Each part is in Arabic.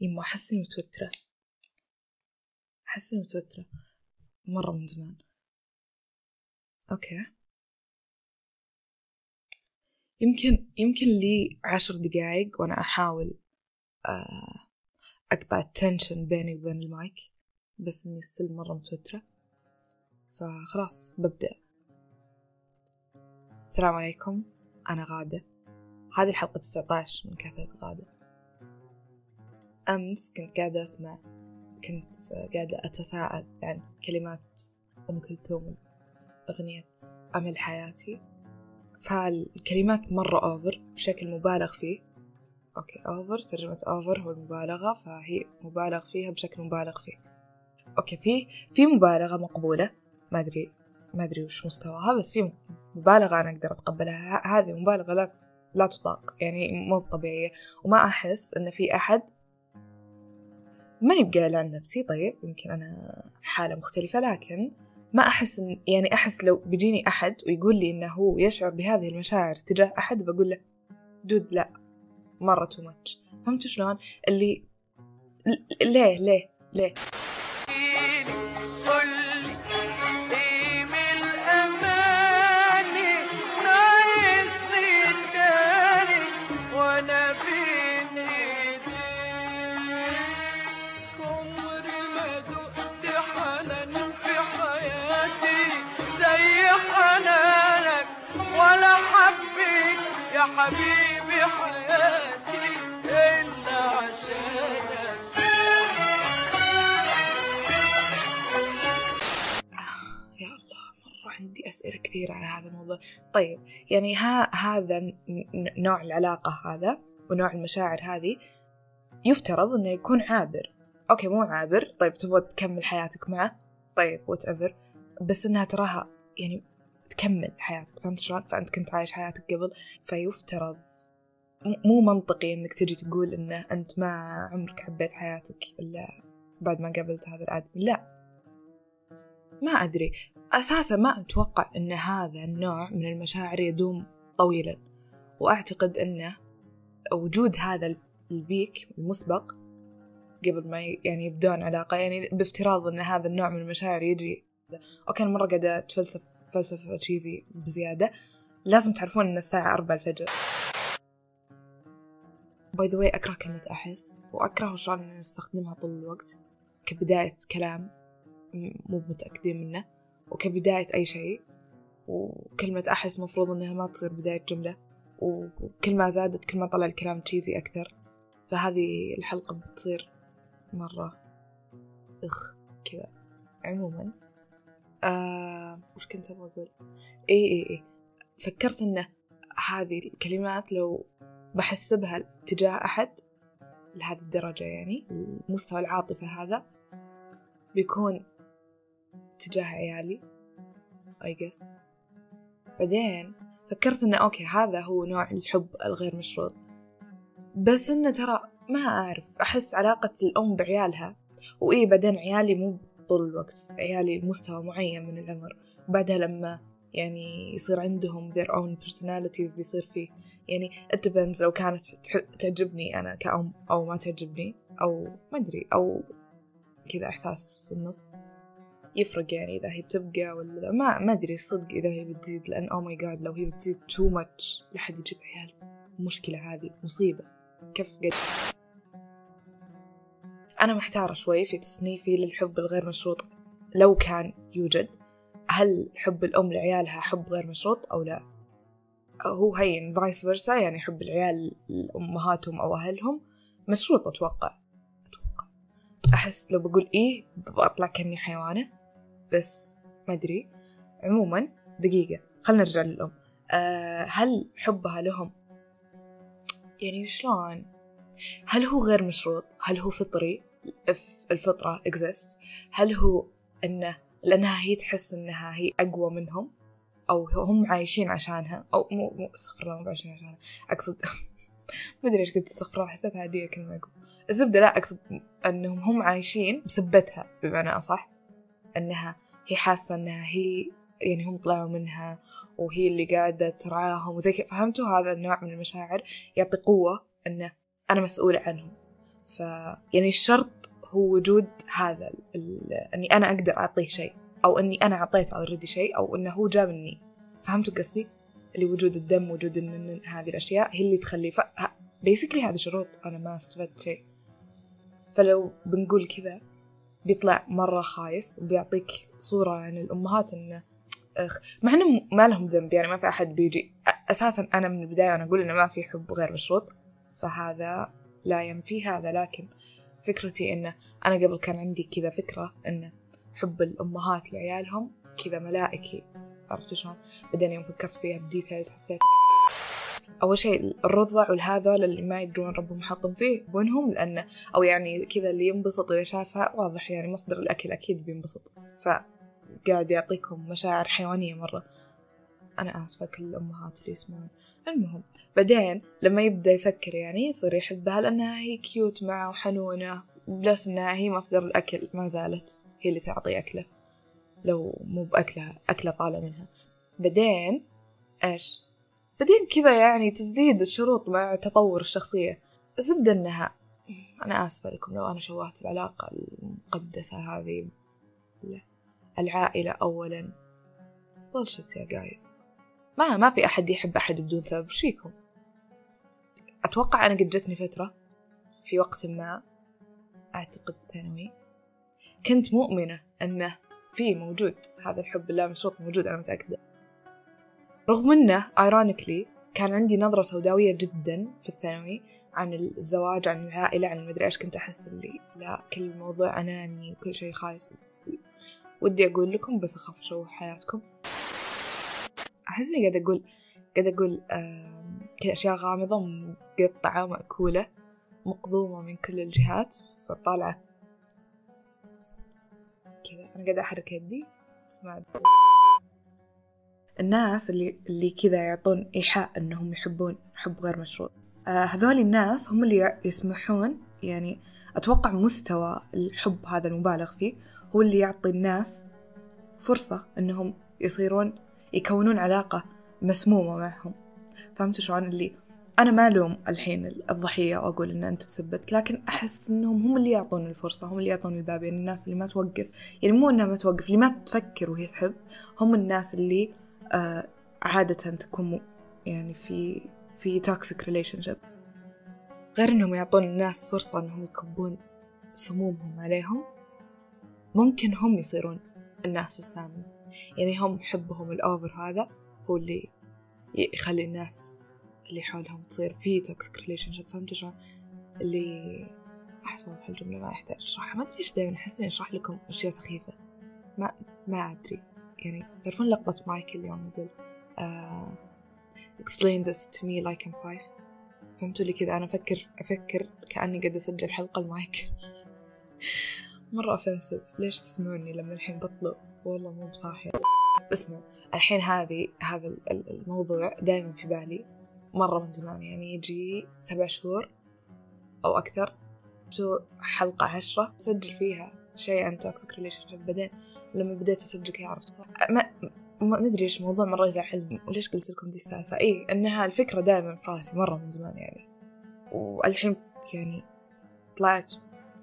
يما أحس إني متوترة. أحس إني متوترة مرة من زمان. okay. يمكن يمكن لي عشر دقايق وأنا أحاول آه، أقطع ال tension بيني وبين المايك بس إني still مرة متوترة. فخلاص ببدأ. السلام عليكم. أنا غادة. هذه الحلقة 19 من كاسات غادة. أمس كنت قاعدة أسمع كنت قاعدة أتساءل عن كلمات أم كلثوم أغنية أمل حياتي. فالكلمات مرة over بشكل مبالغ فيه. okay over ترجمة over هو المبالغة فهي مبالغ فيها بشكل مبالغ فيه. okay في في مبالغة مقبولة ما أدري ما أدري وش مستواها بس في مبالغة أنا أقدر أتقبلها. هذه مبالغة لا لا تطاق يعني مو طبيعية. وما أحس إن في أحد ماني بقايلة عن نفسي طيب يمكن أنا حالة مختلفة لكن ما أحس إن يعني أحس لو بيجيني أحد ويقول لي إنه هو يشعر بهذه المشاعر تجاه أحد بقول له دود لا مرة تو ماتش فهمت شلون؟ اللي ليه ليه ليه؟ حبيبي حياتي إلا عشانك. يا الله مرة عندي أسئلة كثيرة على هذا الموضوع. طيب يعني ها هذا نوع العلاقة هذا ونوع المشاعر هذه يفترض إنه يكون عابر. okay مو عابر. طيب تبغى تكمل حياتك معه؟ طيب whatever بس إنها تراها يعني تكمل حياتك فهمت شلون؟ فأنت كنت عايش حياتك قبل فيفترض مو منطقي إنك تجي تقول إنه أنت ما عمرك حبيت حياتك إلا بعد ما قابلت هذا الآدمي لا. ما أدري. أساسا ما أتوقع أن هذا النوع من المشاعر يدوم طويلا. وأعتقد أنه وجود هذا البيك المسبق قبل ما يعني يبدون علاقة يعني بافتراض أن هذا النوع من المشاعر يجي. okay أنا مرة قاعدة أتفلسف فلسفة cheesy بزيادة. لازم تعرفون إن الساعة أربعة الفجر. by the way أكره كلمة أحس وأكره شلون نستخدمها طول الوقت. كبداية كلام مو متأكدين منه وكبداية أي شيء. وكلمة أحس مفروض إنها ما تصير بداية جملة. وكل ما زادت كل ما طلع الكلام cheesy أكثر. فهذه الحلقة بتصير مرة إخ كذا. عموما آه وش كنت أبغى أقول؟ إي إي إي فكرت إنه هذه الكلمات لو بحسبها تجاه أحد لهذه الدرجة يعني المستوى العاطفة هذا بيكون تجاه عيالي I guess. بعدين فكرت إنه أوكي هذا هو نوع الحب الغير مشروط. بس إنه ترى ما أعرف أحس علاقة الأم بعيالها وإيه بعدين عيالي مو طول الوقت عيالي لمستوى معين من العمر. وبعدها لما يعني يصير عندهم their own personalities بيصير فيه يعني it depends لو كانت تعجبني أنا كأم أو ما تعجبني أو ما أدري أو كذا إحساس في النص. يفرق يعني إذا هي بتبقى ولا ما ما أدري صدق إذا هي بتزيد لأن oh my God لو هي بتزيد too much لحد يجيب عيال. المشكلة هذه مصيبة. كيف قد أنا محتارة شوي في تصنيفي للحب الغير مشروط لو كان يوجد هل حب الأم لعيالها حب غير مشروط أو لا؟ هو هين vice versa يعني حب العيال لأمهاتهم أو أهلهم مشروط أتوقع. أتوقع. أحس لو بقول إيه بطلع كأني حيوانة بس ما أدري. عموما دقيقة خلنا نرجع للأم. أه هل حبها لهم؟ يعني شلون؟ هل هو غير مشروط؟ هل هو فطري؟ الفطرة exist هل هو أنه لأنها هي تحس أنها هي أقوى منهم؟ أو هم عايشين عشانها؟ أو مو مو استغفر الله مو عايشين عشانها. أقصد ما أدري إيش قلت استغفر الله حسيتها عادية كلمة أقول. الزبدة لا أقصد أنهم هم عايشين بسبتها بمعنى أصح أنها هي حاسة أنها هي يعني هم طلعوا منها وهي اللي قاعدة ترعاهم وزي كذا. فهمتوا؟ هذا النوع من المشاعر يعطي قوة أنه أنا مسؤولة عنهم. ف يعني الشرط هو وجود هذا ال... أني أنا أقدر أعطيه شيء أو أني أنا أعطيته اوريدي شيء أو إنه هو جاء مني فهمتوا قصدي؟ اللي وجود الدم وجود إن هذه الأشياء هي اللي تخلي ف بيسكلي هذه شروط أنا ما استفدت شيء. فلو بنقول كذا بيطلع مرة خايس وبيعطيك صورة عن الأمهات إنه أخ مع إنه ما لهم ذنب يعني ما في أحد بيجي. أساسا أنا من البداية أنا أقول إنه ما في حب غير مشروط. فهذا لا ينفي هذا لكن فكرتي إنه أنا قبل كان عندي كذا فكرة إنه حب الأمهات لعيالهم كذا ملائكي عرفتوا شلون؟ بعدين يوم فكرت فيها بديتيلز حسيت أول شيء الرضع والهذول اللي ما يدرون ربهم حاطهم فيه بونهم لأنه أو يعني كذا اللي ينبسط إذا شافها واضح يعني مصدر الأكل أكيد بينبسط فقاعد يعطيكم مشاعر حيوانية مرة أنا آسفة كل الأمهات اللي يسمعون. المهم بعدين لما يبدأ يفكر يعني يصير يحبها لأنها هي cute معه وحنونة plus إنها هي مصدر الأكل ما زالت هي اللي تعطي أكله لو مو بأكلها أكلة طالع منها. بعدين إيش؟ بعدين كذا يعني تزديد الشروط مع تطور الشخصية. الزبدة إنها أنا آسفة لكم لو أنا شوهت العلاقة المقدسة هذه العائلة أولا. بولشت يا جايز ما ما في أحد يحب أحد بدون سبب وش فيكم؟ أتوقع أنا قد جتني فترة في وقت ما أعتقد ثانوي كنت مؤمنة أنه في موجود هذا الحب اللا مشروط موجود أنا متأكدة. رغم أنه ايرونيكلي كان عندي نظرة سوداوية جدا في الثانوي عن الزواج عن العائلة عن المدري إيش كنت أحس اللي لا كل الموضوع أناني وكل شيء خايس. ودي أقول لكم بس أخاف أشوه حياتكم. أحس إني قاعدة أقول قاعدة أقول كذا أشياء غامضة مقطعة مأكولة مقضومة من كل الجهات فطالعة كذا أنا قاعدة أحرك يدي. الناس اللي اللي كذا يعطون إيحاء إنهم يحبون حب غير مشروط آه هذول الناس هم اللي يسمحون يعني أتوقع مستوى الحب هذا المبالغ فيه هو اللي يعطي الناس فرصة إنهم يصيرون يكونون علاقة مسمومة معهم. فهمتوا شلون؟ اللي أنا ما ألوم الحين الضحية وأقول إن أنت بسبتك لكن أحس إنهم هم اللي يعطون الفرصة هم اللي يعطون الباب يعني الناس اللي ما توقف يعني مو إنها ما توقف اللي ما تفكر وهي تحب هم الناس اللي آه عادة تكون يعني في في toxic relationship. غير إنهم يعطون الناس فرصة إنهم يكبون سمومهم عليهم ممكن هم يصيرون الناس السامة. يعني هم حبهم ال over هذا هو اللي يخلي الناس اللي حولهم تصير في toxic relationship فهمتوا شلون؟ اللي أحس واضح الجملة ما يحتاج أشرحها. ما أدري إيش دايما أحس إني أشرح لكم أشياء سخيفة. ما ما أدري. يعني تعرفون لقطة مايكل اليوم يقول uh, explain this to me like I'm five. فهمتوا لي كذا؟ أنا أفكر أفكر كأني قاعدة أسجل حلقة لمايكل مرة offensive ليش تسمعوني لما الحين بطلق؟ والله مو بصاحي اسمعوا الحين هذه هذا ال- ال- الموضوع دائما في بالي. مرة من زمان يعني يجي سبع شهور أو أكثر شو حلقة عشرة أسجل فيها شيء عن toxic relation بعدين لما بديت أسجل كذا عرفت؟ ما ما ندري إيش موضوع مرة يزعلني وليش قلت لكم دي السالفة؟ إي إنها الفكرة دائما في رأسي مرة من زمان يعني. والحين يعني طلعت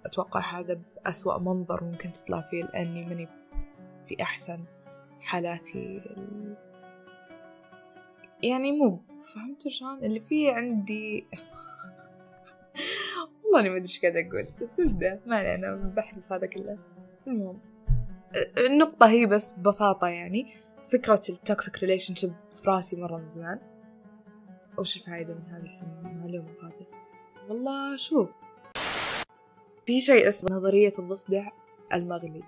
أتوقع هذا بأسوأ منظر ممكن تطلع فيه لأني ماني في أحسن حالاتي. ال... يعني مو فهمتوا شلون؟ اللي فيه عندي والله ما أدري إيش قاعدة أقول بس ابدا ما علي أنا بحلف هذا كله. المهم النقطة هي بس ببساطة يعني فكرة ال toxic relationship في راسي مرة من زمان. وش الفائدة من هذه المعلومة هذه؟ والله شوف في شيء اسمه نظرية الضفدع المغلي.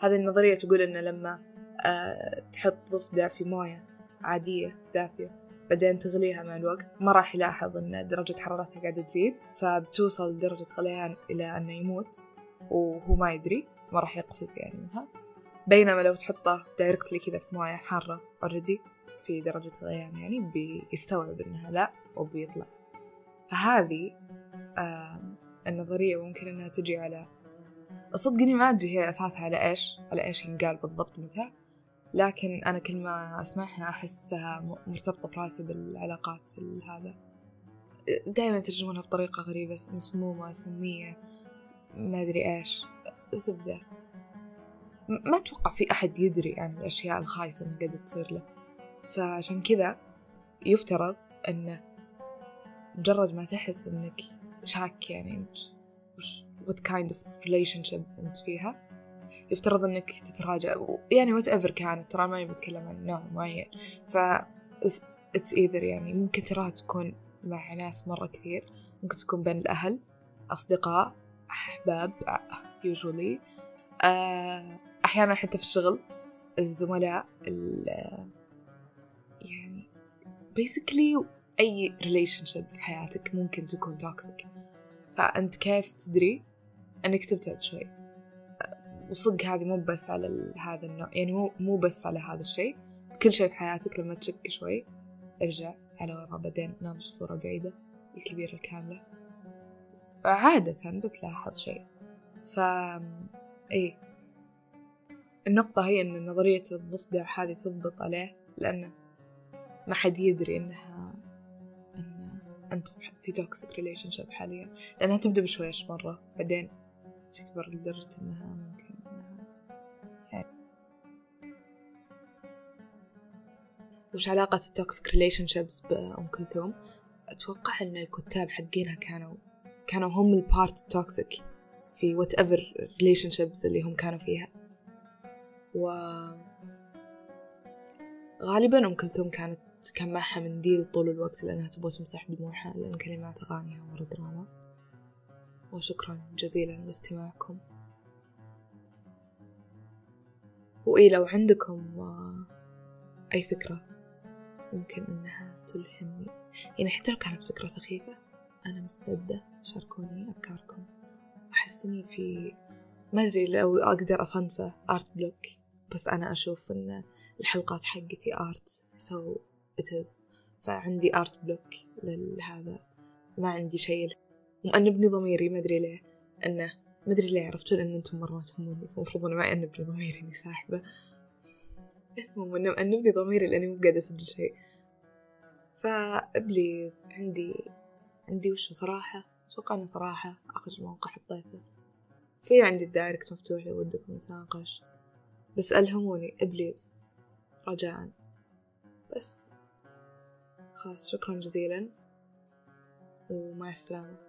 هذه النظرية تقول إن لما آه تحط ضفدع في موية عادية دافية بعدين تغليها مع الوقت ما راح يلاحظ إن درجة حرارتها قاعدة تزيد فبتوصل درجة غليان إلى أنه يموت وهو ما يدري ما راح يقفز يعني منها. بينما لو تحطه directly كذا في موية حارة already في درجة غليان يعني بيستوعب إنها لا وبيطلع. فهذه آه النظرية ممكن إنها تجي على صدقني ما أدري هي أساسها على إيش على إيش ينقال بالضبط متى لكن أنا كل ما أسمعها أحسها م- مرتبطة براسي بالعلاقات ال- هذا. دائما يترجمونها بطريقة غريبة مسمومة سمية ما أدري إيش زبدة. م- ما أتوقع في أحد يدري عن الأشياء الخايسة اللي قاعدة تصير له. فعشان كذا يفترض أنه مجرد ما تحس أنك شاك يعني أنت وش what kind of relationship أنت فيها. يفترض أنك تتراجع يعني وات ايفر كانت ترى ماني بتكلم عن نوع معين. ف it's either يعني ممكن تراها تكون مع ناس مرة كثير ممكن تكون بين الأهل أصدقاء أحباب usually. آه، أحيانا حتى في الشغل الزملاء ال- يعني basically أي relationship في حياتك ممكن تكون toxic. فأنت كيف تدري أنك تبتعد شوي. وصدق هذه مو بس على هذا النوع يعني مو مو بس على هذا الشيء. كل شيء في حياتك لما تشك شوي ارجع على ورا بعدين ناظر الصورة البعيدة الكبيرة الكاملة. عادة بتلاحظ شيء ف إيه. النقطة هي إن نظرية الضفدع هذه تضبط عليه لأنه ما حد يدري انها إن أنت في toxic relationship حاليا. لأنها تبدأ بشويش مرة بعدين تكبر لدرجة إنها ممكن إنها يعني. وش علاقة ال toxic relationships بأم كلثوم؟ أتوقع إن الكتاب حقينها كانوا كانوا هم ال part ال toxic في whatever relationships اللي هم كانوا فيها. و غالبا أم كلثوم كانت كان معها منديل طول الوقت لأنها تبغى تمسح دموعها لأن كلمات أغانيها مرة دراما. وشكرا جزيلا لاستماعكم. وإيه لو عندكم آه، أي فكرة ممكن إنها تلهمني. يعني حتى لو كانت فكرة سخيفة أنا مستعدة شاركوني أفكاركم. أحس إني في ما أدري لو أقدر أصنفه art block بس أنا أشوف إن الحلقات حقتي art so it is. فعندي art block لهذا. ما عندي شيء ومأنبني ضميري ما أدري ليه. إنه ما أدري ليه عرفتوا إن أنتم مرة تهموني فمفروض أنا ما أنبني ضميري إني ساحبة المهم إنه مأنبني ضميري لأني مو قاعدة أسجل شيء. ف please عندي عندي وش صراحة؟ أتوقع إنه صراحة آخر موقع حطيته. في عندي ال direct مفتوح لو ودكم نتناقش. بس ألهموني please رجاء. بس. خلاص شكرا جزيلا. ومع السلامة.